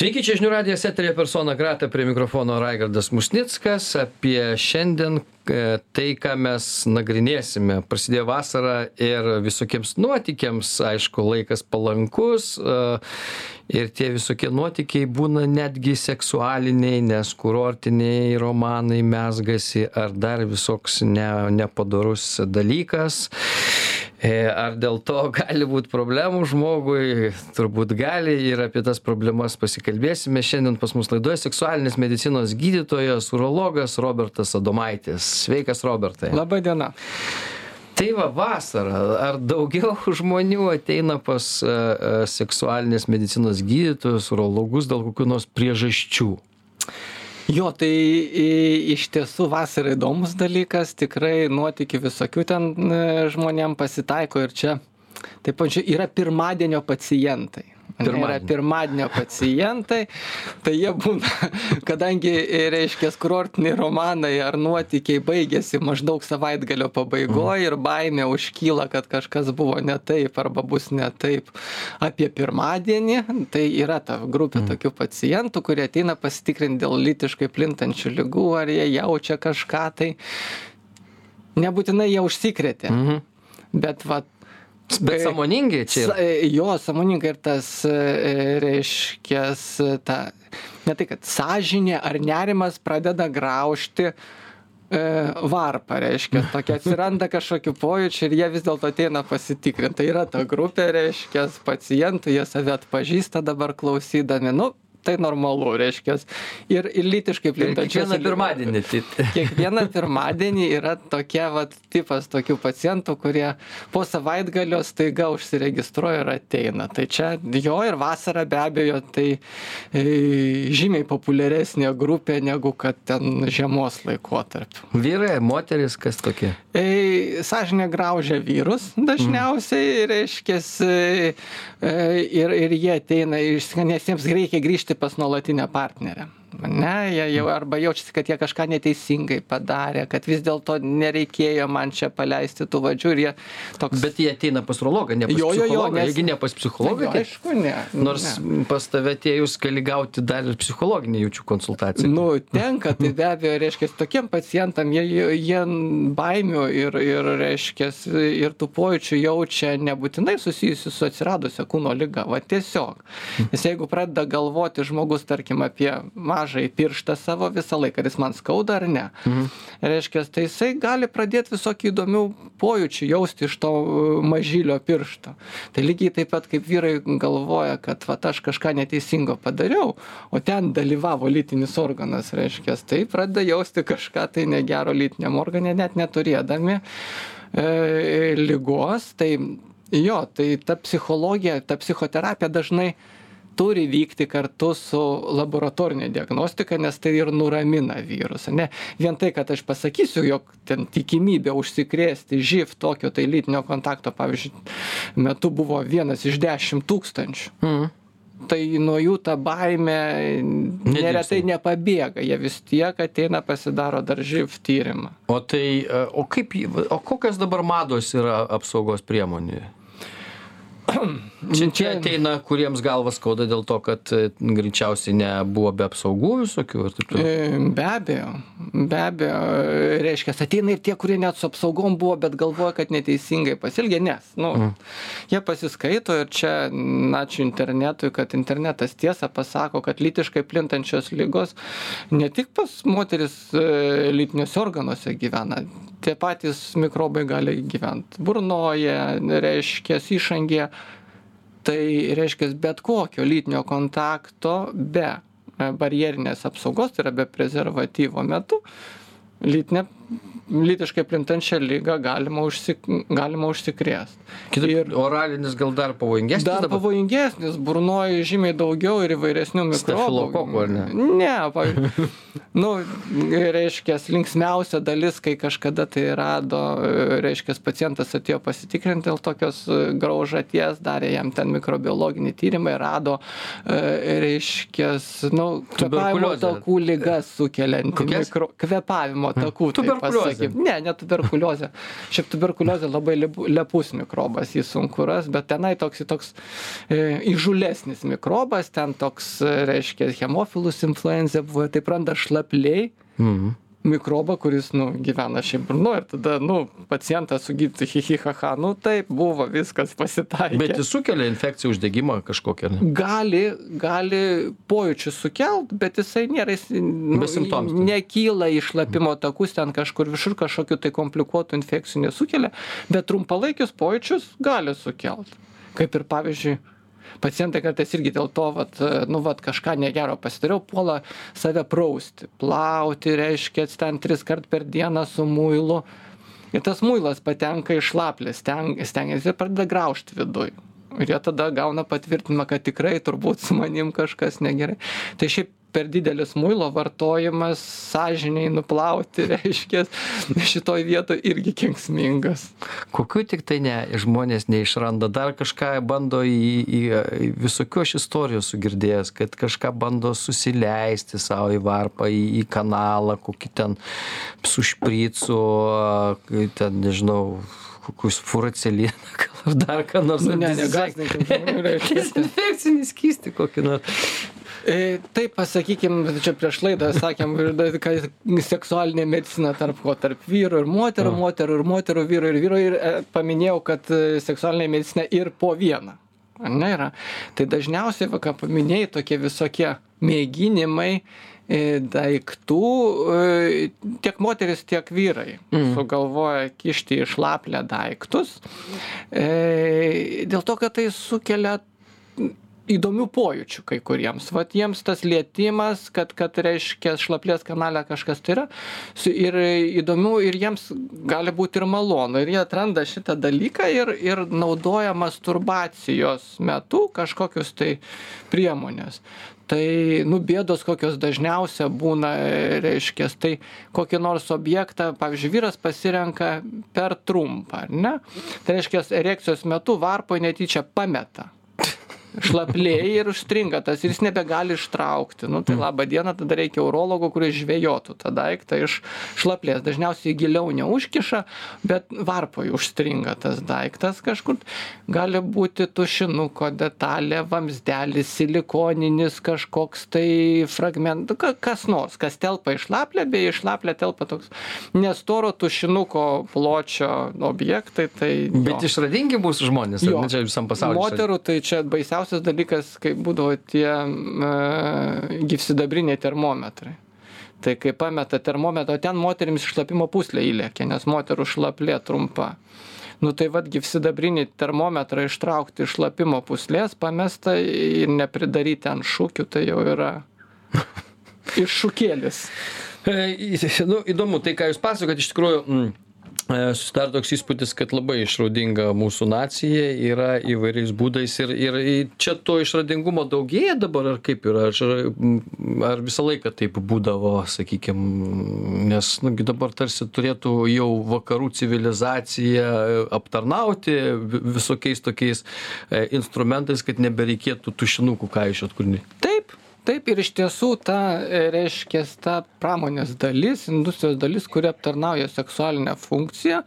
Sveiki, čia žinių radijas eterė persona grata prie mikrofono Raigardas Musnickas. Apie šiandien e, tai, ką mes nagrinėsime. Prasidėjo vasara ir visokiems nuotykiams, aišku, laikas palankus. E, ir tie visokie nuotykiai būna netgi seksualiniai, nes kurortiniai romanai mesgasi ar dar visoks ne, nepadarus dalykas. E, ar dėl to gali būt problemų žmogui? Turbūt gali ir apie tas problemas pasikalbėsime. Šiandien pas mus laidoje seksualinės medicinos gydytojas, urologas Robertas Adomaitis. Sveikas, Robertai. Labai diena. Tai va, vasara. Ar daugiau žmonių ateina pas uh, seksualinės medicinos gydytojus, urologus dėl kokių nors priežasčių? Jo, tai iš tiesų vasara įdomus dalykas, tikrai nuotikių visokių ten e, žmonėm pasitaiko ir čia taip pat yra pirmadienio pacientai. Pirmadienio. Yra pirmadienio pacientai, tai jie būna, kadangi, reiškia, kurortiniai romanai ar nuotykiai baigėsi maždaug savaitgalio pabaigoje ir baimė užkyla, kad kažkas buvo ne taip arba bus ne taip apie pirmadienį, tai yra ta grupė mm. tokių pacientų, kurie ateina pasitikrinti dėl lytiškai plintančių lygų, ar jie jaučia kažką, tai nebūtinai jie užsikrėtė. -hmm. Bet va, Bet sąmoningi čia. Yra. E, jo, sąmoningai ir tas, e, reiškia, ta, ne tai, kad sąžinė ar nerimas pradeda graužti e, varpą, reiškia, tokia atsiranda kažkokiu pojūčiu ir jie vis dėlto ateina pasitikrinti. Tai yra ta grupė, reiškia, pacientų, jie save atpažįsta dabar klausydami. Nu, tai normalu, reiškia. Ir, ir lytiškai plintančios. Kiekvieną pirmadienį. Kiekvieną pirmadienį yra tokia, vat, tipas tokių pacientų, kurie po savaitgalio staiga užsiregistruoja ir ateina. Tai čia jo ir vasara be abejo, tai e, žymiai populiaresnė grupė negu kad ten žiemos laikotarpiu. Vyrai, moteris, kas tokie? E, Sažinė graužia vyrus dažniausiai, mm. reiškia, e, ir, ir jie ateina, nes jiems reikia grįžti pas nuolatinę partnerę ne jie jau arba jaučiasi kad jie kažką neteisingai padarė kad vis dėlto nereikėjo man čia paleisti tų vadžių ir jie toks bet jie ateina pas urologą ne pas jo, jo, jo, nes... jeigu ne pas psichologą? Tai aišku ne nors ne. pas tave atėjus gali gauti dar ir psichologinę jaučiu konsultaciją. Nu tenka tai be abejo reiškias tokiem pacientam jie jie baimių ir ir reiškias ir tų pojūčių jaučia nebūtinai susijusių su atsiradusia kūno liga va tiesiog. Nes jeigu pradeda galvoti žmogus tarkim apie mažąjį pirštą savo visą laiką, ar jis man skauda ar ne. Mhm. Reiškia, tai jisai gali pradėti visokių įdomių pojūčių jausti iš to uh, mažylio piršto. Tai lygiai taip pat kaip vyrai galvoja, kad va aš kažką neteisingo padariau, o ten dalyvavo lytinis organas, reiškia, tai pradeda jausti kažką tai negero lytiniam organė, net neturėdami e, lygos. Tai jo, tai ta psichologija, ta psichoterapija dažnai turi vykti kartu su laboratorine diagnostika, nes tai ir nuramina virusą. Ne vien tai, kad aš pasakysiu, jog ten tikimybė užsikrėsti živ tokio tai lytinio kontakto, pavyzdžiui, metu buvo vienas iš dešimt tūkstančių. Mm tai nuo jų ta baimė neretai nepabėga, jie vis tiek ateina pasidaro dar živ tyrimą. O tai, o kaip, o kokios dabar mados yra apsaugos priemonė? Čia, čia ateina, kuriems galvas skauda dėl to, kad e, greičiausiai nebuvo be apsaugų visokių ir taip toliau. E, be abejo, be abejo, reiškia, ateina ir tie, kurie net su apsaugom buvo, bet galvoja, kad neteisingai pasilgė, nes, nu, mm. jie pasiskaito ir čia, ačiū internetui, kad internetas tiesą pasako, kad lytiškai plintančios lygos ne tik pas moteris e, lytiniuose organuose gyvena, tie patys mikrobai gali gyventi burnoje, reiškia, išangėje tai reiškias bet kokio lytinio kontakto be barjerinės apsaugos tai yra be prezervatyvo metu lytinė lytiškai plintančią ligą galima, užsik, galima užsikrėsti. Kitaip, ir oralinis gal dar pavojingesnis? Dar dabar? pavojingesnis, burnoji žymiai daugiau ir įvairesnių mikrobų. Ne, ne pavyzdžiui, nu, reiškia, linksmiausia dalis, kai kažkada tai rado, reiškia, pacientas atėjo pasitikrinti dėl tokios graužaties, darė jam ten mikrobiologinį tyrimą ir rado, reiškia, nu, kvepavimo takų lygas sukeliantį, mikro, kvepavimo takų. Tuberkuliozė Tuberkuliozė. Ne, ne tuberkuliozė. Šiaip tuberkuliozė labai lepus mikrobas, jis sunku ras, bet tenai toks, toks e, įžulesnis mikrobas, ten toks, e, reiškia, hemofilus influenza buvo, taip randa šlapliai Mhm. Mikrobą, kuris, nu, gyvena šiaip burnu ir tada, nu, pacientas sugytų hihihaha, nu, taip buvo, viskas pasitaikė. Bet jis sukelia infekciją, uždegimą kažkokią. ne? gali, gali pojūčius sukelt, bet jisai nėra, jis nu, Besimptominis. nekyla į šlapimo takus, ten kažkur viršur kažkokiu tai komplikuotų infekcijų nesukelia, bet trumpalaikius pojūčius gali sukelt. Kaip ir pavyzdžiui, pacientai kartais irgi dėl to, vat, nu, vat, kažką negero pasidariau, puola save prausti, plauti, reiškia, ten tris kart per dieną su muilu. Ir tas muilas patenka į šlaplį, steng, stengiasi ir pradeda graužti viduj. Ir jie tada gauna patvirtinimą, kad tikrai turbūt su manim kažkas negerai. Tai šiaip per didelis muilo vartojimas sąžiniai nuplauti, reiškia, šitoj vietoje irgi kenksmingas. Kokiu tik tai ne, žmonės neišranda, dar kažką bando į, į, į visokių aš istorijų sugirdėjęs, kad kažką bando susileisti savo į varpą, į, į kanalą, kokį ten su špricu, ten nežinau, kokius furaceliną, gal dar ką nors. Nu, ne, reiškia. Dezinfekcinį skystį kokį nors. E, Taip, pasakykim, čia prieš laidą sakėm, kad seksualinė medicina tarp ko, tarp vyrų ir moterų, moterų ir moterų, vyrų ir vyrų. Ir e, paminėjau, kad e, seksualinė medicina ir po vieną. Ne yra? Tai dažniausiai, va, ką paminėjai, tokie visokie mėginimai daiktų, tiek moteris, tiek vyrai mm. sugalvoja kišti į šlaplę daiktus, dėl to, kad tai sukelia įdomių pojūčių kai kuriems. Vat jiems tas lietimas, kad, kad reiškia šlaplės kanale kažkas tai yra ir įdomių ir jiems gali būti ir malonu. Ir jie atranda šitą dalyką ir, ir naudoja masturbacijos metu kažkokius tai priemonės. Tai, nu, bėdos kokios dažniausia būna, reiškia, tai kokį nors objektą, pavyzdžiui, vyras pasirenka per trumpą, ar ne? Tai reiškia, erekcijos metu varpo netyčia pameta šlaplėja ir užstringa tas ir jis nebegali ištraukti. Nu, tai laba diena, tada reikia urologo, kuris žvėjotų tą daiktą iš šlaplės. Dažniausiai giliau neužkiša, bet varpoj užstringa tas daiktas kažkur. Gali būti tušinuko detalė, vamsdelis, silikoninis kažkoks tai fragmentas, kas nors, kas telpa į šlaplę, bei į šlaplę telpa toks nestoro tušinuko pločio objektai. Tai Bet išradingi bus žmonės, ar ne čia visam pasauliu. Moterų tai čia baisiausias dalykas, kai būdavo tie uh, gyvsidabriniai termometrai. Tai kai pameta termometrą, ten moterims šlapimo puslė įlėkė, nes moterų šlaplė trumpa. Nu tai vad gyvsidabrinį termometrą ištraukti iš šlapimo puslės, pamesta ir nepridaryti ant šūkių, tai jau yra iššūkėlis. E, nu, įdomu tai, ką jūs pasakojat, iš tikrųjų. Mm, e, Susidaro toks įspūdis, kad labai išradinga mūsų nacija yra įvairiais būdais ir, ir čia to išradingumo daugėja dabar ar kaip yra, mm, ar visą laiką taip būdavo, sakykime, nes nugi dabar tarsi turėtų jau vakarų civilizacija e, aptarnauti vi- visokiais tokiais e, instrumentais, kad nebereikėtų tušinukų kaišiot kurnį. Taip, taip ir iš tiesų ta, e, reiškia, ta pramonės dalis, industrijos dalis, kuri aptarnauja seksualinę funkciją,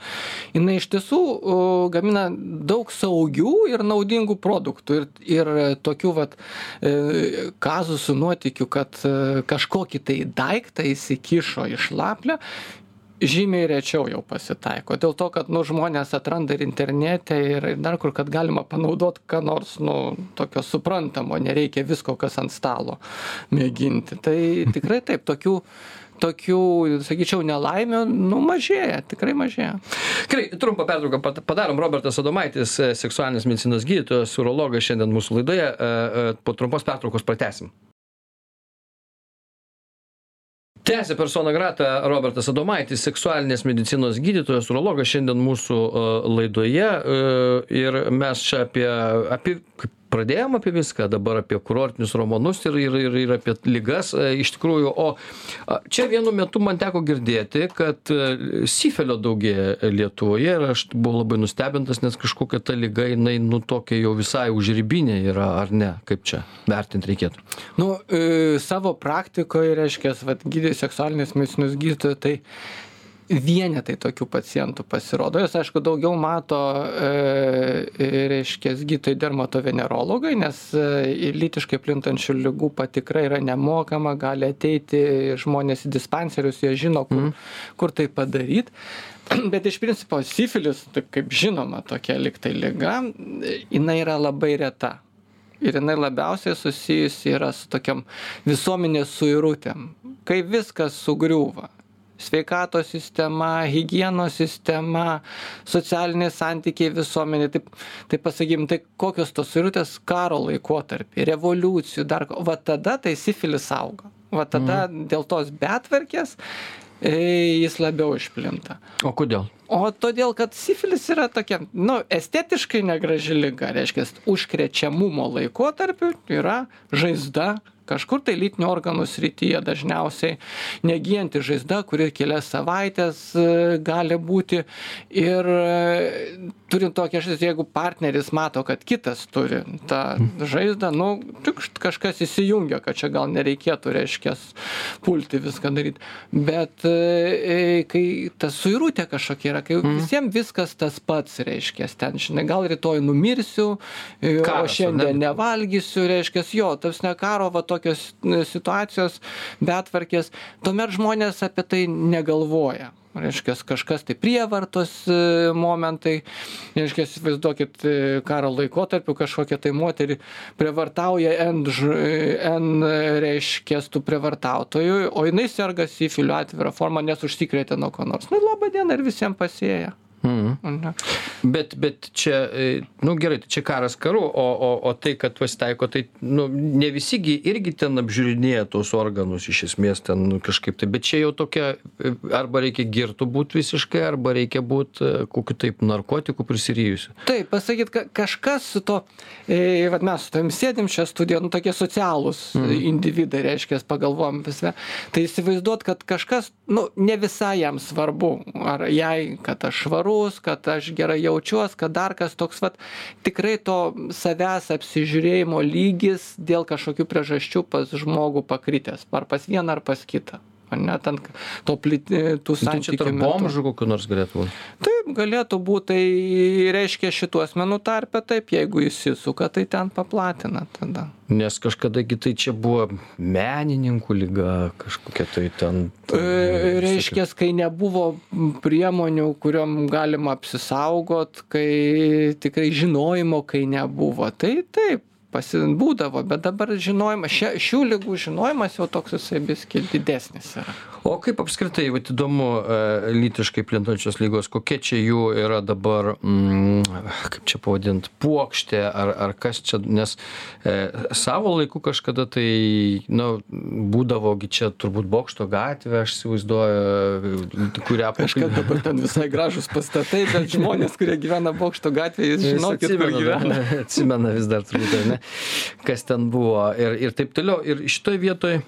jinai iš tiesų o, gamina daug saugių ir naudingų produktų. Ir, ir tokių vat, e, kazusų nuotikių, kad e, kažkokį tai daiktą įsikišo į šlaplę, žymiai rečiau jau pasitaiko. Dėl to, kad nu, žmonės atranda ir internete, ir, ir dar kur, kad galima panaudoti ką nors nu, tokio suprantamo, nereikia visko, kas ant stalo mėginti. Tai tikrai taip, tokių, tokių sakyčiau, nelaimių nu, mažėja, tikrai mažėja. Gerai, trumpą pertrauką padarom. Robertas Adomaitis, seksualinės medicinos gydytojas, urologas šiandien mūsų laidoje. E, e, Po trumpos pertraukos pratesim. Tęsė persona grata Robertas Adomaitis, seksualinės medicinos gydytojas, urologas šiandien mūsų e, laidoje. e, Ir mes čia apie, apie kaip pradėjom apie viską, dabar apie kurortinius romanus ir, ir, ir, ir apie lygas e, iš tikrųjų. O čia vienu metu man teko girdėti, kad e, sifelio daugėja Lietuvoje ir aš buvau labai nustebintas, nes kažkokia ta lyga, jinai nu tokia jau visai užribinė yra, ar ne, kaip čia vertinti reikėtų. Nu, e, savo praktikoje, reiškia, gydė seksualinės medicinos gydytojai, tai vienetai tokių pacientų pasirodo. Jos, aišku, daugiau mato, e, reiškia, gydytojai dermatovenerologai, nes e, lytiškai plintančių lygų patikra yra nemokama, gali ateiti žmonės į dispanserius, jie žino, kur, mm. kur tai padaryti. Bet iš principo sifilis, taip kaip žinoma, tokia liktai lyga, jinai yra labai reta ir jinai labiausiai susijusi yra su tokiam visuomenės suirutėm kai viskas sugriūva sveikatos sistema higienos sistema socialiniai santykiai visuomenėj taip taip pasakykim tai kokios tos suirutės karo laikotarpiai revoliucijų dar va tada tai sifilis auga va tada Mhm. dėl tos betvarkės e, jis labiau išplinta O kodėl? o todėl kad sifilis yra tokia nu estetiškai negraži liga reiškias užkrečiamumo laikotarpiu yra žaizda kažkur tai lytinių organų srityje dažniausiai negyjanti žaizda kuri kelias savaites e, gali būti. Ir e, turint tokią žaizdą jeigu partneris mato kad kitas turi tą žaizdą nu tikšt kažkas įsijungia kad čia gal nereikėtų reiškias pulti viską daryt. Bet e, kai ta suirutė kažkokia yra kai visiem viskas tas pats reiškias ten žinai gal rytoj numirsiu e, o Karas, ar ne? šiandien nevalgysiu reiškias jo ta prasme karo va tokios e, situacijos betvarkės tuomet žmonės apie tai negalvoja. Reiškias kažkas tai prievartos e, momentai. Reiškias įsivaizduokit e, karo laikotarpiu kažkokią tai moterį prievartauja n n reiškias tų prievartautojų o jinai serga sifiliu atvira forma nes užsikrėtė nuo ko nors. Nu laba diena ir visiem pasėja Mhm. Bet, bet čia, e, nu gerai, tai čia karas karu, o, o, o tai, kad pasitaiko, tai nu, ne visigi irgi ten apžiūrinėja tos organus iš esmės ten nu, kažkaip tai, bet čia jau tokia, e, arba reikia girtų būti visiškai, arba reikia būti kokiu taip narkotikų prisiryjusiu. taip pasakyt ka kažkas su tuo e, vat mes su tavim sėdim čia studijoj nu tokie socialūs Mhm. individai reiškias pagalvojam apie save tai įsivaizduot kad kažkas nu ne visai jam svarbu ar jai kad aš švarus kad aš gerai jaučiuos kad dar kas toks vat tikrai to savęs apsižiūrėjimo lygis dėl kažkokių priežasčių pas žmogų pakritęs. Ar pas vieną ar pas kitą ane ten to plit tų Nu, Tai santykių metu. bomžų kokiu nors galėtų būti. Taip, galėtų būti, tai reiškia šitų asmenų tarpe taip, jeigu įsisuka, tai ten paplatina tada. Nes kažkadagi tai čia buvo menininkų lyga, kažkokia tai ten. E, Reiškia, kai nebuvo priemonių, kuriuom galima apsisaugot, kai tikrai žinojimo, kai nebuvo, tai taip, pasibūdavo, bet dabar žinojimas, šia, šių lygų žinojimas jau toks jisai biski didesnis yra. O kaip apskritai, vat įdomu, e, lytiškai plintančios lygos, kokie čia jų yra dabar, mm, kaip čia pavadinti, puokštė ar, ar kas čia, nes e, savo laiku kažkada tai, na, būdavogi čia turbūt bokšto gatvė, aš įsivaizduoju, kurią Kažkas dabar ten visai gražus pastatai, bet žmonės, kurie gyvena bokšto gatvėje, žinokit, kur gyvena. atsimena vis dar turbūt, ne, kas ten buvo ir, ir taip toliau. Ir šitoje vietoje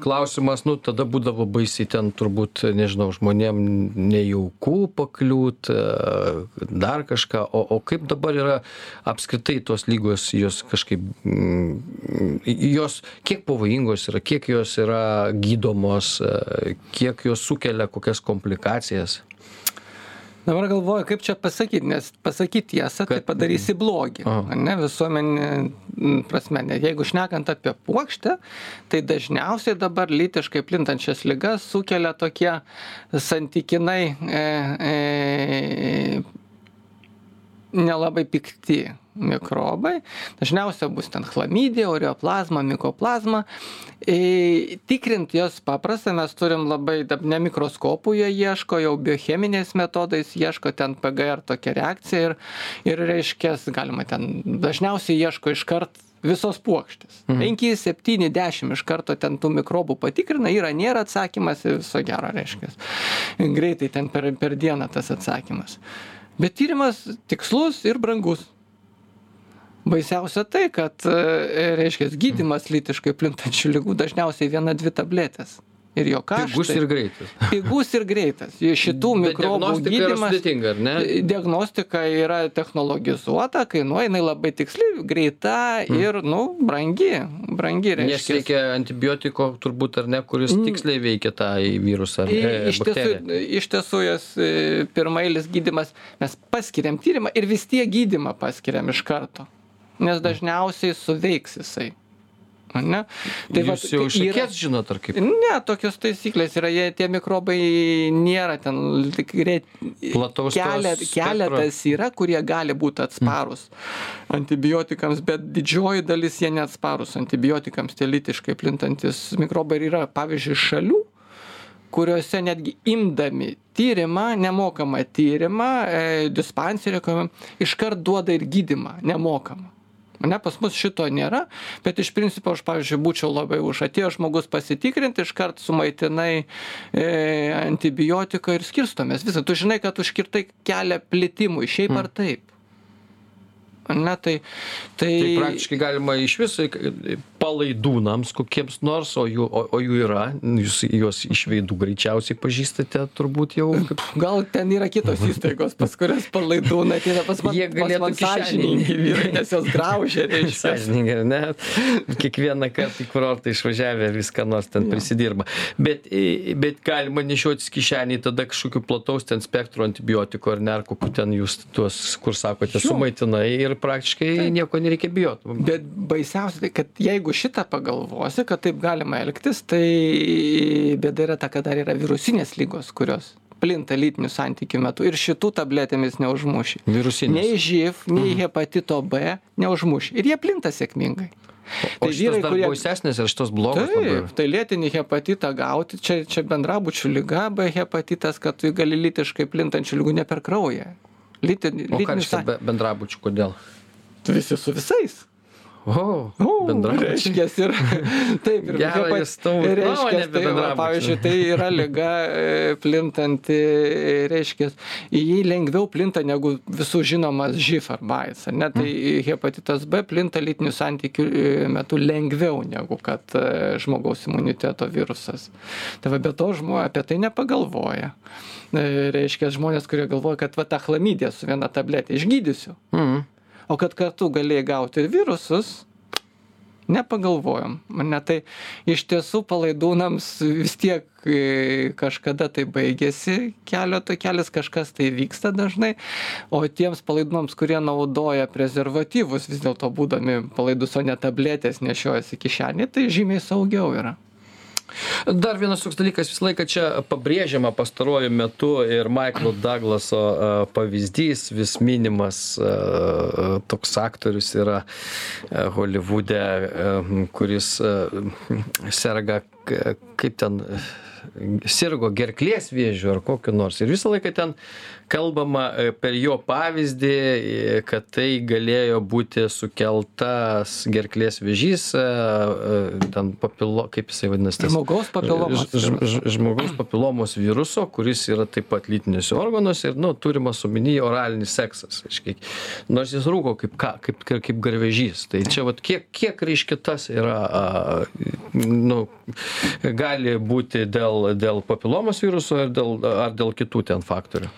klausimas, nu, tada būdavo baisiai ten turbūt, nežinau, žmonėm nejaukų pakliūt, e, dar kažką, o, o kaip dabar yra apskritai tos lygos, jos kažkaip, mm, jos kiek pavojingos yra, kiek jos yra gydomos, e, kiek jos sukelia kokias komplikacijas. Dabar galvoju, kaip čia pasakyti, nes pasakyti tiesą, tai Kad- padarysi blogį. Aha. Ne visuomenė m, prasme, net jeigu šnekant apie puokštę, tai dažniausiai dabar lytiškai plintančias lygas sukelia tokie santykinai e, e, nelabai pikti mikrobai. Dažniausiai bus ten chlamydija, oreoplazma, mikoplazma. E, tikrint jos paprasta, mes turim labai, ne mikroskopų jie ieško, jau biocheminiais metodais ieško ten PGR tokia reakcija ir, ir reiškia, galima ten dažniausiai ieško iškart visos puokštės. 5, 7, 10 iš karto ten tų mikrobų patikrina, yra, nėra atsakymas ir viso gero reiškia. Greitai ten per, per dieną tas atsakymas. Bet tyrimas tikslus ir brangus. Baisiausia tai, kad, e, reiškia, gydimas lytiškai plintančių lygų dažniausiai viena, dvi tabletės. ir jo kaštai. Pigus ir greitas. Pigus ir greitas. Šitų mikrobų diagnostika yra gydymas. sudėtinga, ar ne? Diagnostika yra technologizuota, kainuoja jinai labai tiksli, greita ir, nu, brangi. Brangi Nes reiškia. reikia antibiotiko turbūt ar ne, kuris tiksliai veikia tą virusą ar e, Iš tiesų, iš tiesų jas e, pirmailis gydimas, mes paskiriam tyrimą ir vis tiek gydimą paskiriam iš karto. Nes dažniausiai suveiks jisai. Ne? Jūs jau yra- šakės žinot, ar kaip? Ne, tokios taisyklės yra, jie, tie mikrobai nėra ten tik re- Plataus spektro. keletas yra, kurie gali būti atsparus antibiotikams, bet didžioji dalis jie neatsparus antibiotikams, tie litiškai plintantis mikrobai yra, pavyzdžiui, šalių, kuriuose netgi imdami tyrimą, nemokamą tyrimą, e, dispanserį, iškart duoda ir gydimą nemokamą. Ne, pas mus šito nėra, bet iš principo aš, pavyzdžiui, būčiau labai už atėjo žmogus pasitikrinti, iškart sumaitinai e, antibiotiką ir skirstomės visą. Tu žinai, kad užkirtai kelią plitimui, šiaip ar taip. Ne, tai, tai, Tai praktiškai galima iš viso palaidūnams kokiems nors, o jų, o, o jų yra, jūs juos iš veidų greičiausiai pažįstate turbūt jau. Kaip... gal ten yra kitos įstaigos, pas kurias palaidūnai ateina pas man, Jie galėtų sąžiningi vyrai, nes jos graužia. Sąžininkai, ne? Kiekvieną kartą į kurortą išvažiavę viską nors ten prisidirba. Bet, bet galima nešiotis kišenį tada kažkokiu plataus ten spektro antibiotikų ar ne, ar kokiu ten jūs tuos, kur sakote, sumaitinai ir praktiškai nieko nereikia bijoti. Bet baisiausia, tai, kad jeigu šitą pagalvosi, kad taip galima elgtis, tai bėda yra ta, kad dar yra virusinės lygos, kurios plinta lytinių santykių metu ir šitų tabletėmis neužmuši. Virusinės. Nei živ, nei hepatito B neužmuši. Ir jie plinta sėkmingai. O šitos dar kurie... baisesnės ir šitos blogos. Taip, tai lėtinį hepatitą gauti, čia, čia bendrabučių lyga, B hepatitas, kad tu gali lytiškai plintančių lygų ne per kraują. Lytinį, O ką reiškia be- bendrabučių, kodėl? Visi su visais. O, O, bendrabučiai. reiškias ir taip ir tau- nuomonę reiškias, apie tai, va, pavyzdžiui, tai yra lyga e, plintanti, reiškias, jį lengviau plinta negu visų žinomas živ arba AIDS, ne? Tai Mm. hepatitas B plinta lytinių santykių e, metu lengviau negu kad e, žmogaus imuniteto virusas. Tai va, be to žmonės apie tai nepagalvoja. E, Reiškia, žmonės, kurie galvoja, kad va tą chlamydiją su viena tabletė išgydysiu. Mhm. O kad kartu galėjai gauti ir virusus, nepagalvojom. Ne, tai iš tiesų palaidūnams vis tiek e, kažkada tai baigėsi kelio to kelias, kažkas tai vyksta dažnai, o tiems palaidūnams, kurie naudoja prezervatyvus, vis dėlto būdami palaidus, o ne tabletės nešiojasi kišenį, tai žymiai saugiau yra. Dar vienas toks dalykas visą laiką čia pabrėžiama pastaruoju metu ir Michaelo Douglaso e, pavyzdys vis minimas e, toks aktorius yra e, Holivude, e, kuris e, serga, kaip ten, e, sirgo gerklės vėžiu ar kokiu nors. Ir visą laiką ten kalbama e, per jo pavyzdį, e, kad tai galėjo būti sukeltas gerklės vėžys, e, ten papilo, kaip jisai vadinasi, tas Žmogaus papilomos žmogaus papilomos viruso, kuris yra taip pat lytiniuose organuose ir, nu, turimas omeny oralinis seksas. Reiškia, nors jis rūko kaip, ką, kaip, kaip, garvežys. Tai čia, vat, kiek, kiek reiškia tas yra, nu, gali būti dėl, dėl papilomos viruso ar dėl, ar dėl kitų ten faktorių.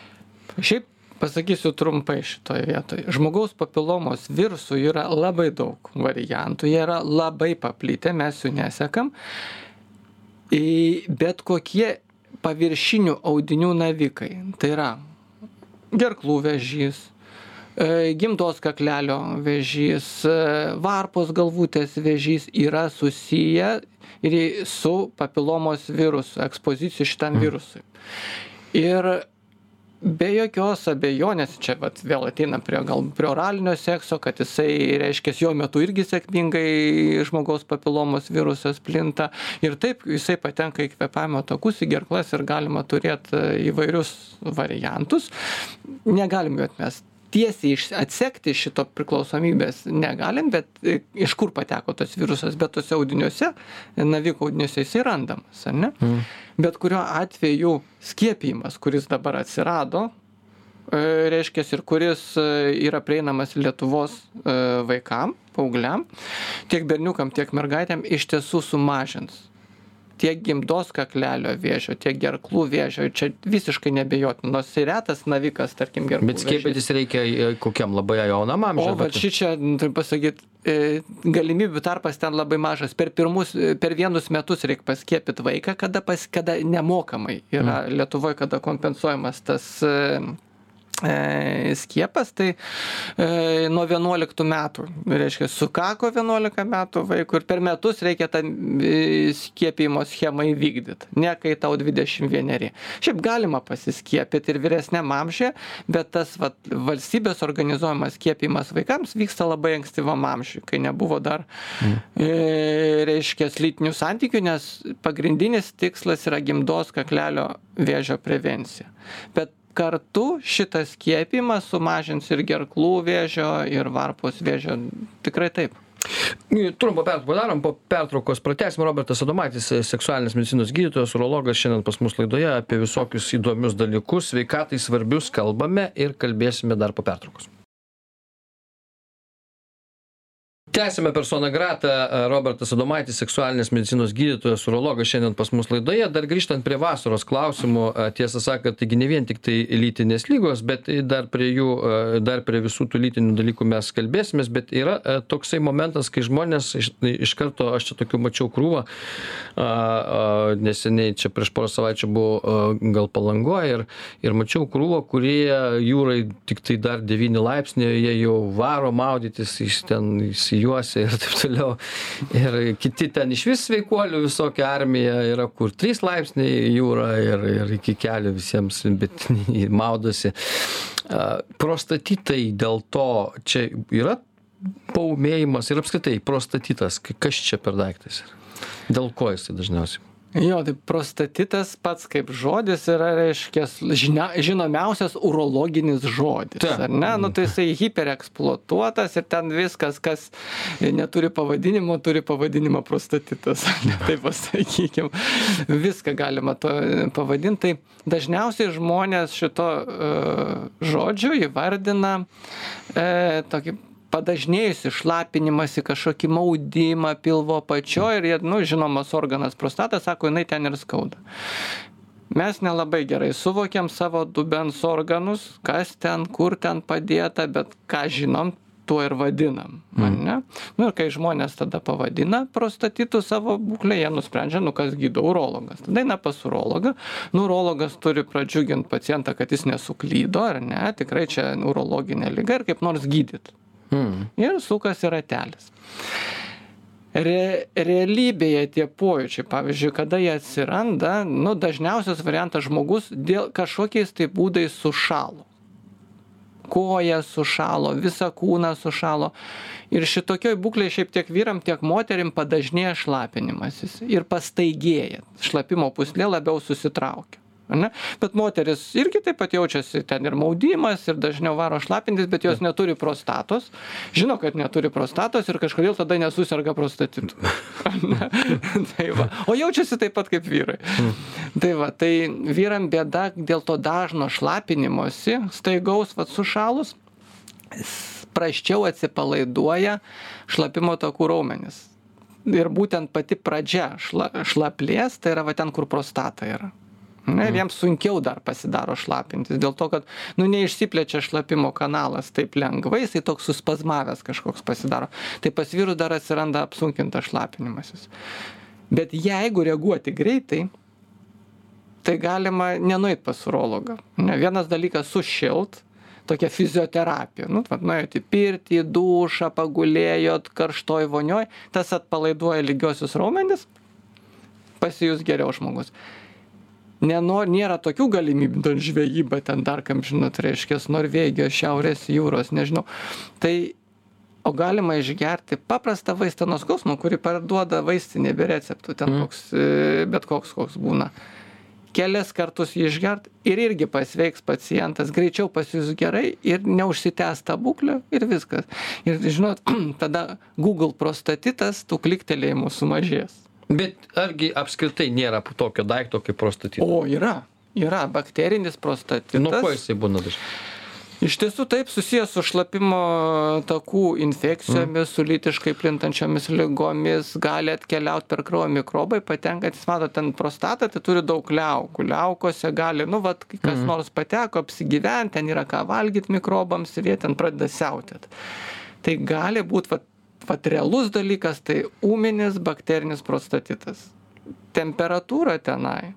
Šiaip pasakysiu trumpai šitoje vietoje. Žmogaus papilomos virusų yra labai daug variantų, jie yra labai paplitę, mes jų nesekam. Bet kokie paviršinių audinių navikai, tai yra gerklų vėžys, e, gimdos kaklelio vėžys, e, varpos galvutės vėžys yra susiję ir su papilomos virusu, ekspozicija šitam virusui. Ir be jokios abejonės čia vat vėl ateinam prie gal prie oralinio sekso kad jisai reiškias jo metu irgi sėkmingai žmogaus papilomos virusas plinta. Ir taip jisai patenka į kvėpavimo takus į gerklas ir galima turėt e, įvairius variantus. Negalim jų atmest tiesiai iš atsekti šito priklausomybės negalim bet e, iš kur pateko tas virusas? Bet tuose audiniuose navikų audiniuose jisai randamas ar ne? Bet kuriuo atveju skiepijimas kuris dabar atsirado e, reiškias ir kuris e, yra prieinamas lietuvos vaikam paaugliam tiek berniukam tiek mergaitėm iš tiesų sumažins tiek gimdos kaklelio vėžio tiek gerklų vėžio čia visiškai neabejotina nors ir retas navikas tarkim gerklų Bet skiepytis reikia e, kokiam labai jaunam O amžiui. va šičia, turiu pasakyti, galimybių tarpas ten labai mažas. Per, pirmus, e, per vienus metus reikia paskiepyti vaiką, kada, pas, kada nemokamai yra mm. Lietuvoje, kada kompensuojamas tas e, e, skiepas, tai e, nuo 11 metų, reiškia, sukako 11 metų vaikų ir per metus reikia tą e, skiepimo schemą įvykdyti, ne kai tau 21. Šiaip galima pasiskiepyti ir vyresniam amžiuje, bet tas vat, valstybės organizuojamas skiepimas vaikams vyksta labai ankstyvam amžiui, kai nebuvo dar, mm. e, reiškia, lytinių santykių, nes pagrindinis tikslas yra gimdos kaklelio vėžio prevencija. Bet kartu šitas skiepimas sumažins ir gerklų vėžio, ir varpos vėžio. Tikrai taip. Trumpą pertrauką padarom, po pertraukos pratęsim. Robertas Adomaitis, seksualinės medicinos gydytojas, urologas, šiandien pas mus laidoje apie visokius įdomius dalykus, sveikatai svarbius kalbame ir kalbėsime dar po pertraukos. Tęsiame persona grata robertas adomaitis seksualinės medicinos gydytojas urologas šiandien pas mus laidoje. Dar grįžtant prie vasaros klausimų tiesą sakant taigi ne vien tiktai lytinės ligos bet dar prie jų dar prie visų tų lytinių dalykų mes kalbėsimės bet yra toksai momentas kai žmonės iš iš karto aš čia tokių mačiau krūvą a a neseniai čia prieš porą savaičių buvau gal palangoj ir ir mačiau krūvą kurie jūrai tiktai dar devyni laipsniai jie jau varo maudytis iš ten išsijungia juose ir taip toliau. Ir kiti ten iš vis sveikuolių visokia armija yra, kur 3 laipsniai jūra ir, ir iki kelių visiems, bet maudosi. Prostatitai dėl to čia yra paumėjimas ir apskritai prostatitas, kas čia per daiktas? Dėl ko jisai dažniausiai? Jo, tai prostatitas pats kaip žodis yra, reiškia, žinia, žinomiausias urologinis žodis. Ta. Ar ne? Nu, tai jisai hipereksploatuotas ir ten viskas, kas neturi pavadinimo, turi pavadinimą prostatitas. Taip pasakykime. Viską galima to pavadinti. Tai dažniausiai žmonės šito uh, žodžio įvardina uh, tokį padažnėjusį šlapinimąsi, kažkokį maudimą pilvo apačioje ir, nu, žinomas organas prostata, sako, jinai ten ir skauda. Mes nelabai gerai suvokiam savo dubens organus, kas ten, kur ten padėta, bet ką žinom, tuo ir vadinam. Mm. Ne? Nu, ir kai žmonės tada pavadina prostatitų savo būklę, jie nusprendžia, nu kas gydo urologas. Tada eina pas urologą. Nu, urologas turi pradžiuginti pacientą, kad jis nesuklydo, ar ne, tikrai čia urologinė lyga ir kaip nors gydyti. Mm. Ir sukasi ratelis. Re, realybėje tie pojūčiai, pavyzdžiui, kada jie atsiranda, nu, dažniausias variantas žmogus dėl kažkokiais tai būdais sušalo. Koja sušalo, visą kūną sušalo. Ir šitokioj būklėje šiaip tiek vyram, tiek moterim padažnėja šlapinimasis ir pastaigėja. Šlapimo puslė labiau susitraukia ane bet moterys irgi taip pat jaučiasi ten ir maudimas ir dažniau varo šlapintis bet jos neturi prostatos. Žino kad neturi prostatos ir kažkodėl tada nesuserga prostatitu. Ane tai va. O jaučiasi taip pat kaip vyrai. Tai va tai vyram bėda dėl to dažno šlapinimosi staigaus vat sušalus prasčiau atsipalaiduoja šlapimo takų raumenys. Ir būtent pati pradžia šla šlaplės tai yra va ten kur prostata yra ne ir jiems sunkiau dar pasidaro šlapintis dėl to kad nu neišsiplečia šlapimo kanalas taip lengvai jisai toks suspazmavęs kažkoks pasidaro. Tai pas vyrus dar atsiranda apsunkintas šlapinimasis. Bet jeigu reaguoti greitai tai galima nenueit pas urologą. Ne vienas dalykas sušilt tokia fizioterapija. Nu vat nuėjot į pirtį dušą pagulėjot karštoj vonioj tas atpalaiduoja lygiuosius raumenis pasijus geriau žmogus neno nėra tokių galimybių ten žvejyba ten dar kam žinot reiškias norvegijos šiaurės jūros nežinau. Tai o galima išgerti paprastą vaistą nuo skausmo kurį parduoda vaistinėj be receptų ten Mm. koks e, bet koks koks būna. Kelis kartus jį išgert ir irgi pasveiks pacientas greičiau pasijus gerai ir neužsitęs ta būklė ir viskas. Ir žinot tada google prostatitas tų kliktelėjimų sumažės Bet argi apskritai nėra tokio daikto kaip prostatitas? o yra. Yra bakterinis prostatitas. Nuo ko jisai būna dažnai? iš tiesų taip susiję su šlapimo takų infekcijomis su lytiškai plintančiomis ligomis gali atkeliaut per kraują mikrobai patenkantys matot ten prostata tai turi daug liaukų. Liaukose gali nu vat kas nors pateko apsigyvent ten yra ką valgyt mikrobams ir jie ten pradeda siautėt tai gali būt vat vat realus dalykas tai ūminis bakterinis prostatitas. Temperatūra tenai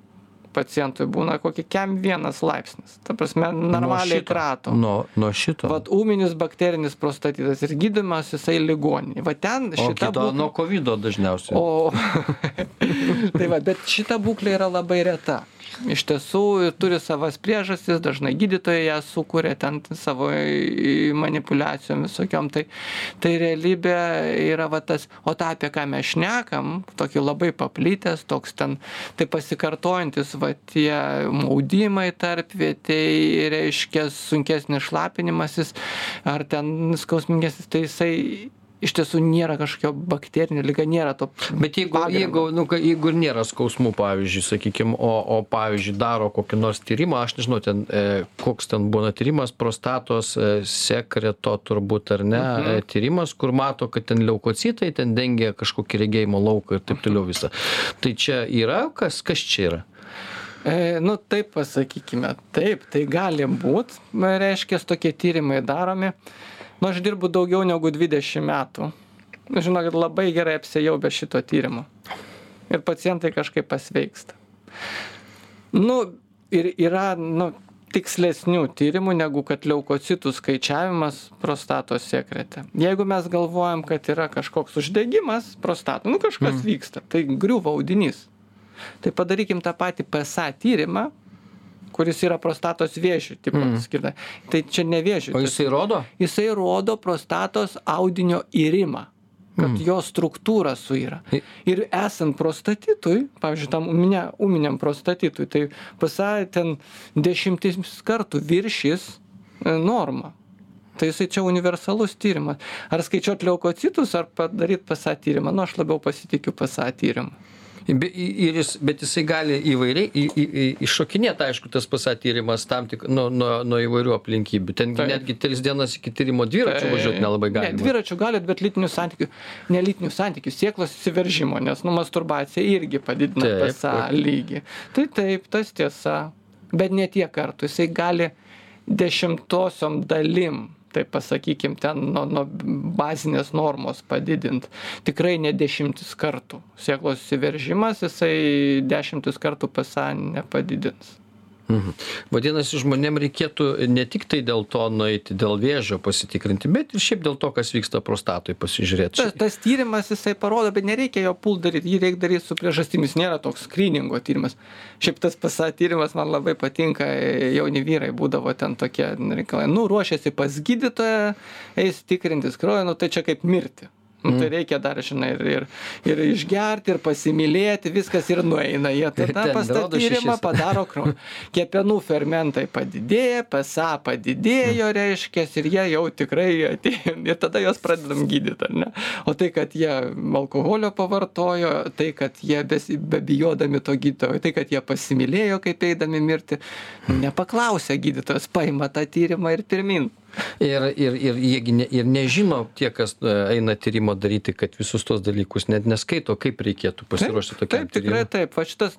pacientui būna kokie kem vienas laipsnis. Ta prasme normaliai krato Nuo, nuo šito. vat ūminis bakterinis prostatitas ir gydymas jisai ligoninėj. Va ten šita būklė nuo COVID dažniausiai. o tai va bet šita būklė yra labai reta. Iš tiesų turi savas priežastis dažnai gydytojai ją sukuria ten savo manipuliacijom visokiom. Tai tai realybė yra va tas o tą apie ką mes šnekam tokį labai paplitęs toks ten tai pasikartojantys va tie maudimai tarpvietėj reiškia sunkesnis šlapinimasis ar ten skausmingesnis tai jisai iš tiesų nėra kažkokio bakterinė liga nėra to Bet jeigu, pagrindo. jeigu, nu, jeigu nėra skausmų, pavyzdžiui, sakykime, o, o pavyzdžiui, daro kokį nors tyrimą, aš nežinau, ten, e, koks ten būna tyrimas, prostatos e, sekreto turbūt ar ne, Mhm. e, tyrimas, kur mato, kad ten leukocitai, ten dengia kažkokį regėjimo lauką ir taip toliau visą. Tai čia yra, kas, kas čia yra? E, nu taip pasakykime, taip, tai gali būt, reiškia, tokie tyrimai daromi. Nu, aš dirbu daugiau negu 20 metų. Žinokit, labai gerai apsėjau be šito tyrimo. Ir pacientai kažkaip pasveiksta. Nu, ir yra, nu, tikslesnių tyrimų negu kad leukocitų skaičiavimas prostatos sekrete. Jeigu mes galvojam, kad yra kažkoks uždegimas prostato, nu kažkas vyksta, tai griūva audinys. Tai padarykim tą patį PSA tyrimą, kuris yra prostatos vėžių tipo mm. skirta. Tai čia ne vėžių. O jisai rodo? Jisai rodo prostatos audinio įrimą kad mm. jo struktūra suyra. Ir esant prostatitui, pavyzdžiui, tam ūminė, ūminiam prostatitui, tai PSA ten dešimtis kartų viršys e, normą. Tai jisai čia universalus tyrimas. Ar skaičiuot leukocitus, ar padaryti PSA tyrimą? Nu, aš labiau pasitikiu PSA tyrimu. Be, ir jis, bet jisai gali įvairiai į- į- į- iššokinėti, aišku, tas pasatyrimas tam tik nuo, nuo, nuo įvairių aplinkybių. Ten netgi tris dienas iki tyrimo dviračiu važiuoti nelabai Ne, galima. dviračiu galit, bet lytinių santykių, ne lytinių santykių, sieklos įsiveržimo, nes nu masturbacija irgi padidina PSA lygį. Tai taip, tas tiesa, bet ne tiek kartų, jisai gali dešimtosiom dalim tai pasakykim ten nuo nuo bazinės normos padidint. Tikrai ne dešimtis kartų. Sėklos įsiveržimas jisai dešimtis kartų psa nepadidins Mhm. Vadinasi, žmonėm reikėtų ne tik tai dėl to nueiti, dėl vėžio pasitikrinti, bet ir šiaip dėl to, kas vyksta prostatoj pasižiūrėti. tas tas tyrimas jisai parodo bet nereikia jo pult daryt jį reik daryt su priežastimis nėra toks skryningo tyrimas šiaip tas psa tyrimas man labai patinka jauni vyrai būdavo ten tokie reikalai nu ruošiasi pas gydytoją eis tikrintis kraujo nu tai čia kaip mirti nu tai reikia dar žinai ir ir ir išgerti ir pasimylėti viskas ir nueina. Jie tada Ten pas tą rodo tyrimą šešis. padaro kraujo kepenų fermentai padidėja psa padidėjo reiškias ir jie jau tikrai atėjo. Ir tada juos pradedam gydyt ar ne? O tai kad jie alkoholio pavartojo tai kad jie bebijodami to gydytojo tai kad jie pasimylėjo kaip eidami mirti nepaklausė gydytojas paima tą tyrimą ir pirmyn Ir, ir, ir jie ne, ir nežino tie, kas e, eina tyrimo daryti, kad visus tos dalykus net neskaito, kaip reikėtų pasiruošti tokiam Taip, tikrai tyrimui. taip. Va šitas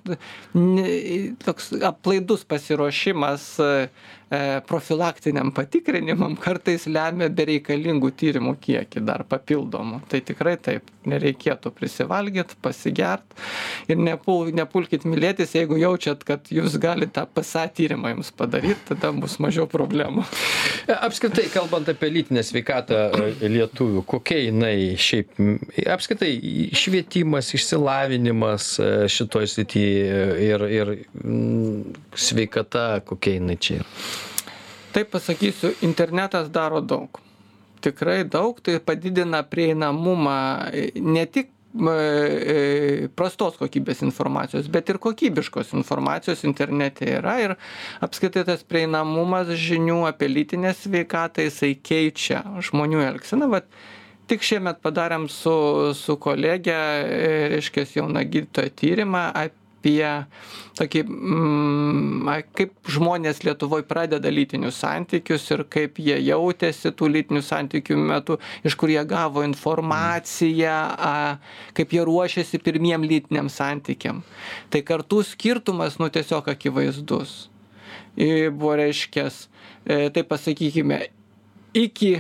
ne, toks aplaidus pasiruošimas e, profilaktiniam patikrinimam kartais lemia bereikalingų tyrimų kiekį dar papildomų. Tai tikrai taip, nereikėtų prisivalgyti, pasigert ir nepul, nepulkit mylėtis, jeigu jaučiat, kad jūs galite tą PSA tyrimą jums padaryti, tada bus mažiau problemų. E, Apskritai, kalbant apie lytinę sveikatą e, lietuvių, kokia jinai šiaip, apskritai švietimas, išsilavinimas e, šitoj srityje ir, ir m, sveikata, kokia jinai čia yra. Taip pasakysiu, internetas daro daug. Tikrai daug, tai padidina prieinamumą e, ne tik m, e, prastos kokybės informacijos, bet ir kokybiškos informacijos internete yra ir apskritai tas prieinamumas žinių apie lytinę sveikatą, jisai keičia žmonių elgseną. Vat, tik šiemet padarėm su, su kolegė, e, reiškia, jauna gydytoja tyrimą apie tokį, mm, kaip žmonės Lietuvoje pradeda lytinius santykius ir kaip jie jautėsi tų lytinių santykių metu, iš kur jie gavo informaciją, a, kaip jie ruošėsi pirmiem lytiniam santykiam. Tai kartų skirtumas, nu tiesiog akivaizdus. Ir buvo reiškęs, e, tai pasakykime, iki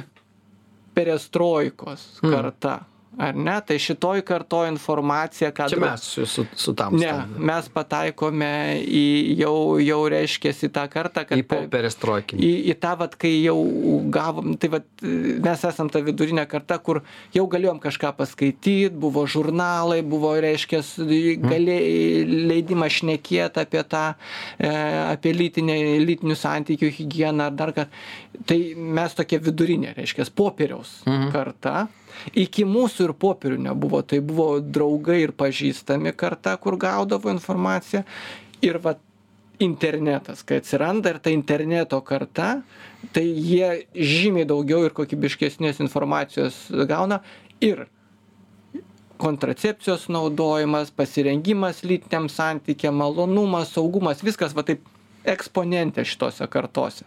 perestroikos karta. Mm ar ne tai šitoj kartoj informacija ką Čia mes su, su, tamsta. Ne, mes pataikome į jau, jau reiškėsi tą kartą, kad... Į perestroikinį. Į, į tą, vat, kai jau gavom, tai vat, mes esam ta vidurinė karta, kur jau galėjom kažką paskaityti, buvo žurnalai, buvo, reiškės, galė, leidimas šnekėti apie tą, e, apie lytinę, lytinių santykių higieną ar dar ką. Tai mes tokia vidurinė, reiškės, popieriaus mhm. karta iki mūsų ir popierių nebuvo. Tai buvo draugai ir pažįstami karta kur gaudavo informaciją. Ir vat internetas kai atsiranda ir ta interneto karta tai jie žymiai daugiau ir kokybiškesnės informacijos gauna. Ir kontracepcijos naudojimas pasirengimas lytiniam santykiam malonumas saugumas viskas va taip eksponentė šitose kartose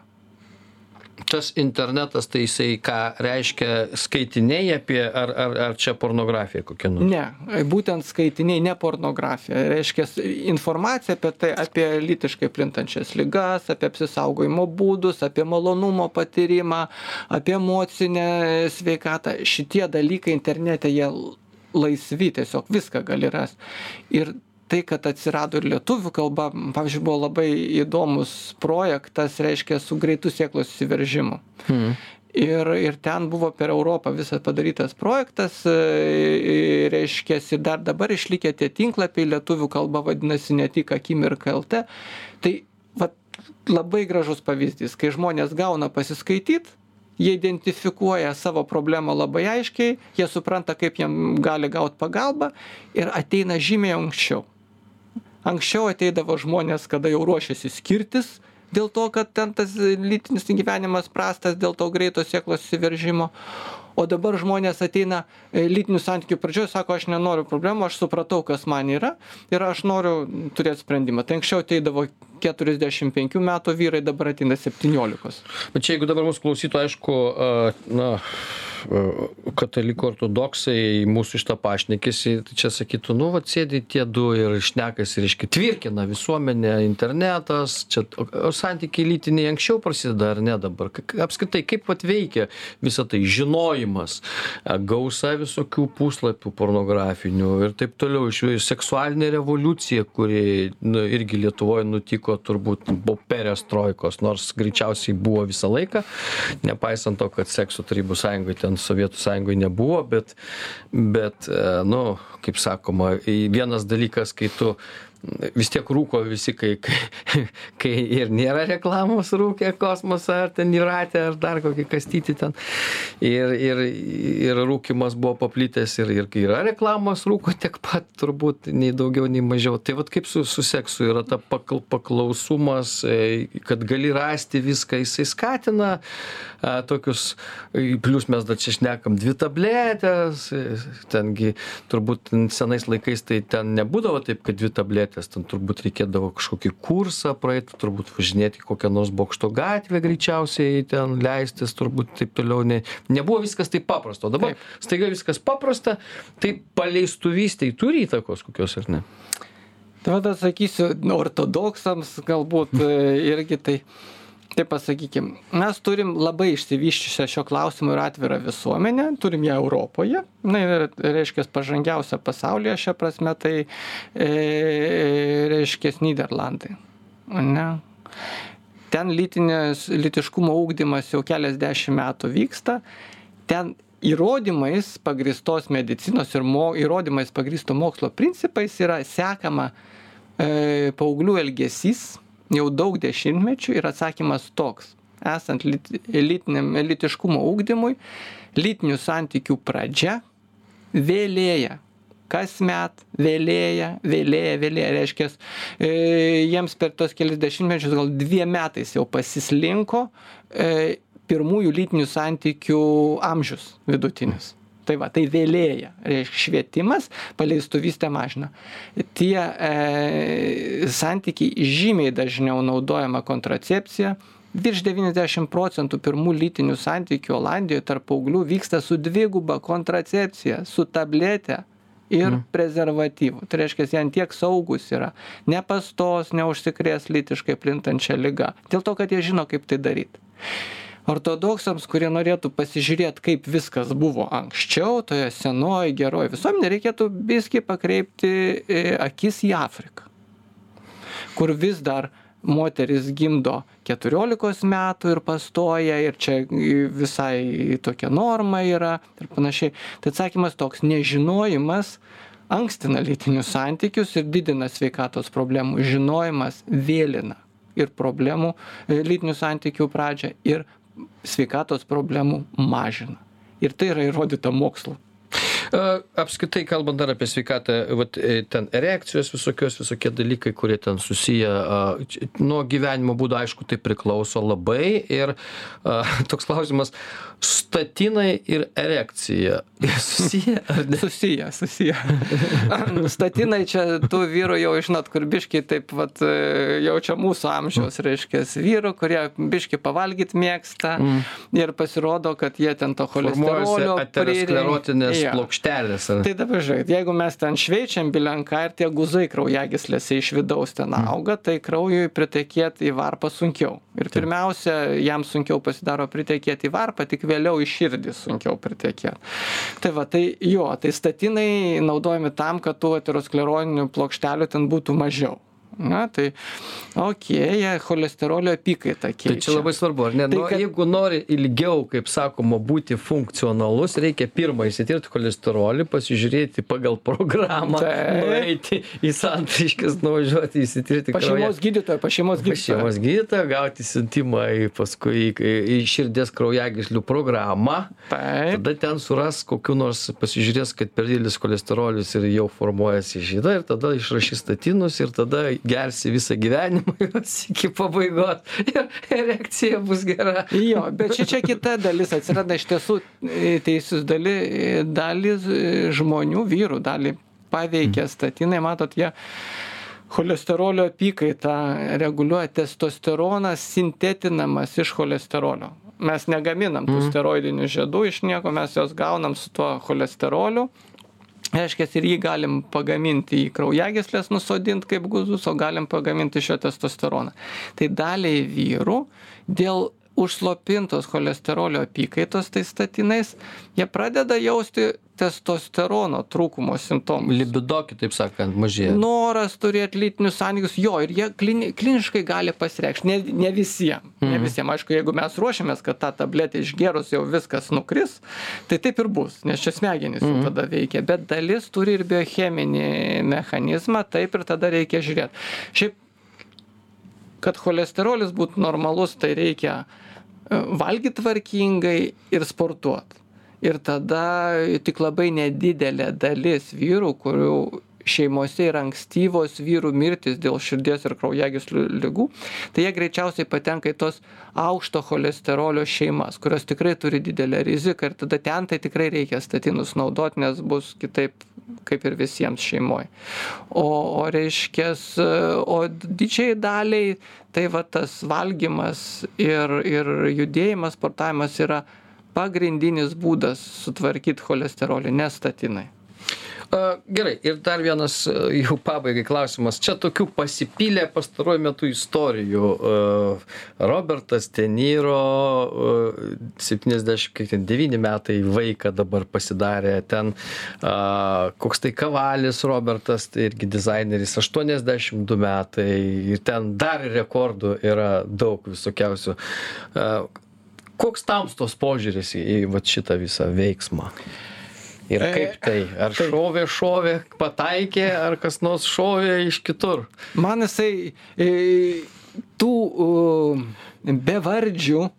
tas internetas tai jisai ką reiškia skaitiniai apie ar ar ar čia pornografija kokia nors? Ne būtent skaitiniai ne pornografija. Reiškias informacija apie tai apie lytiškai plintančias ligas apie apsisaugojimo būdus apie malonumo patyrimą apie emocinę sveikatą. Šitie dalykai internete jie laisvi tiesiog viską gali rast. Ir tai kad atsirado ir lietuvių kalba pavyzdžiui buvo labai įdomus projektas reiškia su greitu sėklos išsiveržimu hmm. ir ir ten buvo per europą visas padarytas projektas e, reiškias ir dar dabar išlikę tie tinklapiai lietuvių kalba vadinasi ne tik akimirka lt tai vat labai gražus pavyzdys kai žmonės gauna pasiskaityt jie identifikuoja savo problemą labai aiškiai jie supranta kaip jiem gali gaut pagalbą ir ateina žymiai anksčiau anksčiau ateidavo žmonės kada jau ruošiasi skirtis dėl to kad ten tas lytinis gyvenimas prastas dėl to greito sėklos išsiveržimo o dabar žmonės ateina e, lytinių santykių pradžioj sako aš nenoriu problemų aš supratau kas man yra ir aš noriu turėt sprendimą. Tai anksčiau ateidavo keturiasdešim penkių metų vyrai dabar ateina septyniolikos. Bet čia jeigu dabar mūsų klausytų aišku na katalikų ortodoksai mūsų šitą pašnekesį tai čia sakytų nu vat sėdi tie du ir šnekasi reiškia tvirkina visuomenę internetas čia o santykiai lytiniai anksčiau prasideda ar ne dabar? Apskritai kaip vat veikia visa tai? Žinojimas gausa visokių puslapių pornografinių ir taip toliau iš seksualinė revoliucija kuri nu irgi lietuvoj nutiko turbūt po perestroikos nors greičiausiai buvo visą laiką nepaisant to kad sekso tarybų sąjungoj ten sovietų sąjungoj nebuvo bet bet nu kaip sakoma vienas dalykas kai tu vis tiek rūko visi, kai, kai, kai ir nėra reklamos rūkė kosmosą, ar ten įratė, ar dar kokį kastyti ten. Ir, ir, ir rūkimas buvo paplitęs, ir, ir kai yra reklamos rūko tiek pat, turbūt nei daugiau, nei mažiau. Tai vad kaip su, su seksu yra ta pakl, paklausumas, e, kad gali rasti viską, jisai skatina a, tokius, plus mes dar čia šnekam dvi tabletės, e, tengi turbūt senais laikais tai ten nebūdavo taip, kad dvi tabletės savaitės ten turbūt reikėdavo kažkokį kursą praeit turbūt važinėt į kokią nors bokšto gatvę greičiausiai ten leistis turbūt taip toliau ne nebuvo viskas taip paprasta. O dabar staiga viskas paprasta tai paleistuvystei turi įtakos kokios ar ne? Vat atsakysiu ortodoksams galbūt e, irgi tai taip pasakykim mes turim labai išsivysčiusią šiuo klausimu ir atvirą visuomenę turim ją europoje. Na ir reiškias pažangiausia pasaulyje šia prasme tai e, reiškias nyderlandai ane? Ten lytinės lytiškumo ugdymas jau keliasdešim metų vyksta. Ten įrodymais pagrįstos medicinos ir mo įrodymais pagrįsto mokslo principais yra sekama e, paauglių elgesys jau daug dešimtmečių ir atsakymas toks. Esant lyt lytiniam lytiškumo ugdymui lytinių santykių pradžia vėlėja. Kasmet vėlėja vėlėja vėlėja. Reiškias e, jiems per tuos kelis dešimtmečius gal dviem metais jau pasislinko e, pirmųjų lytinių santykių amžius vidutinis Tai va, tai vėlėja. Švietimas paleistuvystę mažina. Tie e, santykiai žymiai dažniau naudojama kontracepcija. Virš 90 procentų pirmų lytinių santykių Olandijoje tarp paauglių vyksta su dviguba kontracepcija, su tabletė ir mm. prezervatyvų. Tai reiškia, jie tiek saugus yra, nepastos, neužsikrės lytiškai plintančią lygą. Dėl to, kad jie žino, kaip tai daryti ortodoksams kurie norėtų pasižiūrėt kaip viskas buvo anksčiau toje senoj geroj visuomenėj reikėtų biskį pakreipti e, akis į afriką kur vis dar moteris gimdo keturiolikos metų ir pastoja ir čia visai tokia norma yra ir panašiai. Tai atsakymas toks nežinojimas ankstina lytinius santykius ir didina sveikatos problemų žinojimas vėlina ir problemų e, lytinių santykių pradžią ir sveikatos problemų mažina. Ir tai yra įrodyta mokslu. Apskritai, kalbant dar apie sveikatą, vat, e, ten erekcijos visokios, visokie dalykai, kurie ten susiję, nuo gyvenimo būdo, aišku, tai priklauso labai. Ir toks klausimas, statinai ir erekcija susiję ar ne? Susiję, susiję. statinai čia tų vyrų jau, žinot, kur biški taip vat, e, jaučia mūsų amžiaus, reiškia, vyrų, kurie biški pavalgyti mėgsta mm. ir pasirodo, kad jie ten to cholesterolio. Aterosklerotinės ja. plokštelės. Ar... Tai dabar žiūrėk, jeigu mes ten šveičiam bilenką ir tie guzai kraujagyslėse iš vidaus ten mm. auga, tai kraujui pritekėti į varpą sunkiau. Ir pirmiausia, jam sunkiau pasidaro pritekėti į varpą, tik vėliau į širdį sunkiau pritekėt. Tai va, tai jo, tai statinai naudojami tam, kad tų ateroskleroninių plokštelių ten būtų mažiau. Na, tai okei, okay, cholesterolio apykaita keičia. Tai čia labai svarbu, ar ne? Tai, nu, kad... Jeigu nori ilgiau, kaip sakoma, būti funkcionalus, reikia pirmą įsitirti cholesterolį, pasižiūrėti pagal programą, nueiti į santriškas, nuvažiuoti įsitirti. Pa šeimos gydytoją, pa šeimos gydytoją. Pa šeimos gydytoją, gauti siuntimą į paskui į, į širdies kraujagyslių programą. Tai. Tada ten suras kokiu nors, pasižiūrės, kad per didelis cholesterolius ir jau formuojasi žyda ir tada išrašys statinus ir tada gersi visą gyvenimą jos iki pabaigos ir erekcija bus gera. Jo, bet čia, čia kita dalis atsiranda iš tiesų e, teisus dalis, dalis e, žmonių, vyrų, dalį paveikia statinai, matot, jie cholesterolio apykaitą reguliuoja testosteronas sintetinamas iš cholesterolio. Mes negaminam tų mhm. steroidinių žiedų iš nieko, mes juos gaunam su tuo cholesteroliu reiškias ir jį galim pagaminti į kraujagysles nusodint kaip guzus o galim pagamint iš jo testosteroną. Tai daliai vyrų dėl užslopintos cholesterolio apykaitos tais statinais jie pradeda jausti testosterono trūkumo simptomus. Libido, kitaip sakant, mažėja. Noras turėti lytinius santykius, jo, ir jie klini, kliniškai gali pasireikšti, ne, ne visiems. Mhm. Ne visiems, aišku, jeigu mes ruošiamės, kad tą tabletę išgerus jau viskas nukris, tai taip ir bus, nes čia smegenys mhm. tada veikia, bet dalis turi ir biocheminį mechanizmą, taip ir tada reikia žiūrėti. Šiaip, kad cholesterolis būtų normalus, tai reikia valgyt tvarkingai ir sportuot. Ir tada tik labai nedidelė dalis vyrų kurių šeimose yra ankstyvos vyrų mirtys dėl širdies ir kraujagyslių ligų, tai jie greičiausiai patenka į tos aukšto cholesterolio šeimas, kurios tikrai turi didelę riziką ir tada ten tai tikrai reikia statinus naudoti, nes bus kitaip kaip ir visiems šeimoje. O, o reiškia, o didžiai daliai tai va tas valgymas ir, ir judėjimas, sportavimas yra pagrindinis būdas sutvarkyt cholesterolį, ne statinai. Gerai, ir dar vienas jau pabaigai klausimas. Čia tokių pasipylė pastaruoju metu istorijų. Robertas Teniro, 79 metai vaiką dabar pasidarė, ten koks tai kavalis Robertas, tai irgi dizaineris, 82 metai, ir ten dar rekordų yra daug visokiausių koks tamstos požiūris į, į vat, šitą visą veiksmą? Ir e, kaip tai? Ar šovė, šovė, pataikė, ar kas nors šovė iš kitur? Man jisai e, tų bevardžių e,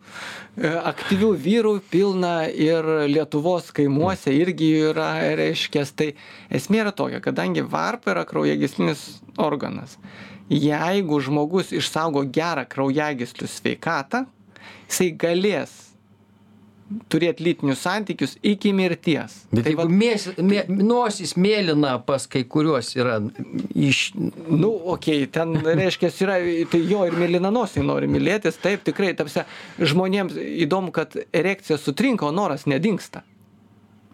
aktyvių vyrų pilna ir Lietuvos kaimuose irgi yra, reiškia, tai esmė yra tokia, kadangi varpa yra kraujagyslinis organas. Jeigu žmogus išsaugo gerą kraujagyslių sveikatą, jisai galės turėt lytinius santykius iki mirties. Bet tai jeigu vat, mės, mė, nosis mėlyna pas kai kuriuos yra iš... nu, okei, okay, ten reiškia, yra, tai jo ir mėlynanosiai nori mylėtis, taip tikrai, tapsia, žmonėms įdomu, kad erekcija sutrinka, o noras nedingsta.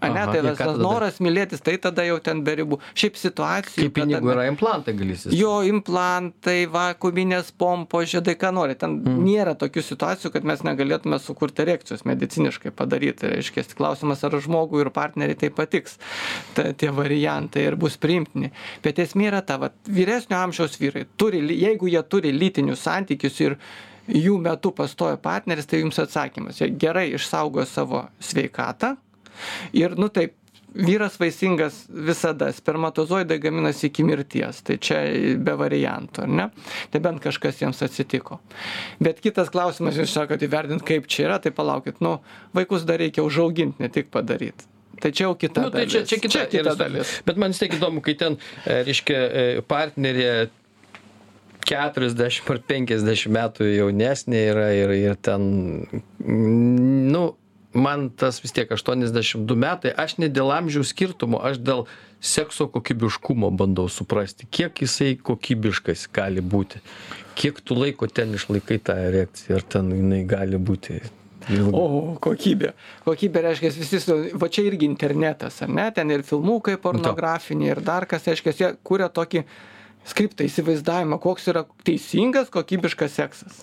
Ane, Aha, tai tas tada noras mylėtis, tai tada jau ten be ribų. Šiaip situacijų. Kaip pinigų kada- yra implantai galysis. Jo implantai, vakuuminės pompos, žiedai, ką nori. Ten mm. nėra tokių situacijų, kad mes negalėtume sukurti erekcijos mediciniškai padaryti. Reiškia, klausimas, ar žmogui ir partneriai tai patiks, ta, tie variantai ir bus priimtini. Bet esmė yra ta, va, vyresnio amžiaus vyrai, turi, jeigu jie turi lytinius santykius ir jų metu pastoja partneris, tai jums atsakymas. Jie gerai išsaugo savo sveikatą ir, nu taip, vyras vaisingas visada, spermatozoidai gaminasi iki mirties, tai čia be variantų, ar ne? Tai bent kažkas jiems atsitiko. Bet kitas klausimas, jūs sakote, įvertint, kaip čia yra, tai palaukit, nu, vaikus dar reikia užauginti, ne tik padaryti. Tai čia jau kita Nu, tai dalis. čia, čia kita, čia kita dalis. Bet man vis tiek įdomu, kai ten, e, reiškia, e, partnerė 40 ar 50 metų jaunesnė yra ir, ir ten, nu, man tas vis tiek 82 metai, aš ne dėl amžiaus skirtumo, aš dėl sekso kokybiškumo bandau suprasti, kiek jisai kokybiškas gali būti, kiek tu laiko ten išlaikai tą erekciją, ar ten jinai gali būti. ilga. O, kokybė. Kokybė reiškia, visi, su- va čia irgi internetas, ar ne? Ten ir filmukai pornografiniai, ir dar kas, reiškia, jie kuria tokį skriptą įsivaizdavimą, koks yra teisingas, kokybiškas seksas.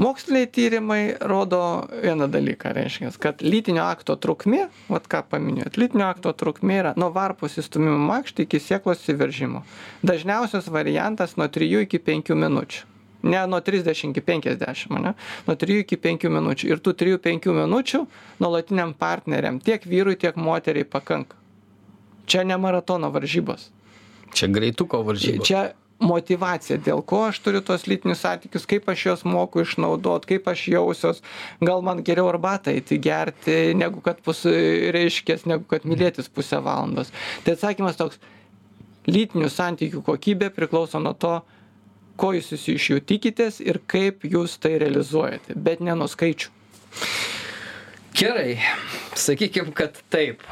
Moksliniai tyrimai rodo vieną dalyką, reiškia, kad lytinio akto trukmė, vat ką paminėjot, lytinio akto trukmė yra nuo varpos įstumimo makštį iki sieklos įveržimo. Dažniausias variantas nuo 3 iki 5 minučių. Ne nuo 30 iki 50, ne? nuo 3 iki 5 minučių. Ir tų 3-5 minučių nuolatiniam partneriam tiek vyrui, tiek moteriai pakanka. Čia ne maratono varžybos. Čia greituko varžybos. Čia motivacija, dėl ko aš turiu tos lytinius santykius, kaip aš juos moku išnaudot, kaip aš jausios, gal man geriau arbatą eiti gerti, negu kad pus, reiškės, negu kad mylėtis pusę valandos. Tai atsakymas toks, lytinių santykių kokybė priklauso nuo to, ko jūs iš jų tikitės ir kaip jūs tai realizuojate, bet ne nuo skaičių. Gerai, sakykim, kad taip.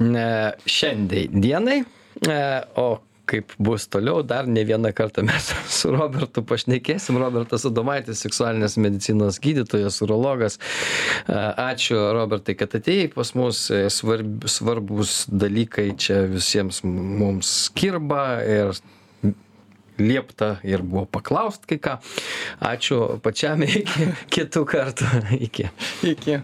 Ne, šiandien dienai, e, o kaip bus toliau, dar ne vieną kartą mes su Robertu pašnekėsim. Robertas Adomaitis, seksualinės medicinos gydytojas, urologas. Ačiū, Robertai, kad atėjai pas mus. Svarb, svarbus dalykai čia visiems mums kirba ir liepta ir buvo paklaust kai ką. Ačiū pačiam iki kitų kartų. Iki. Iki.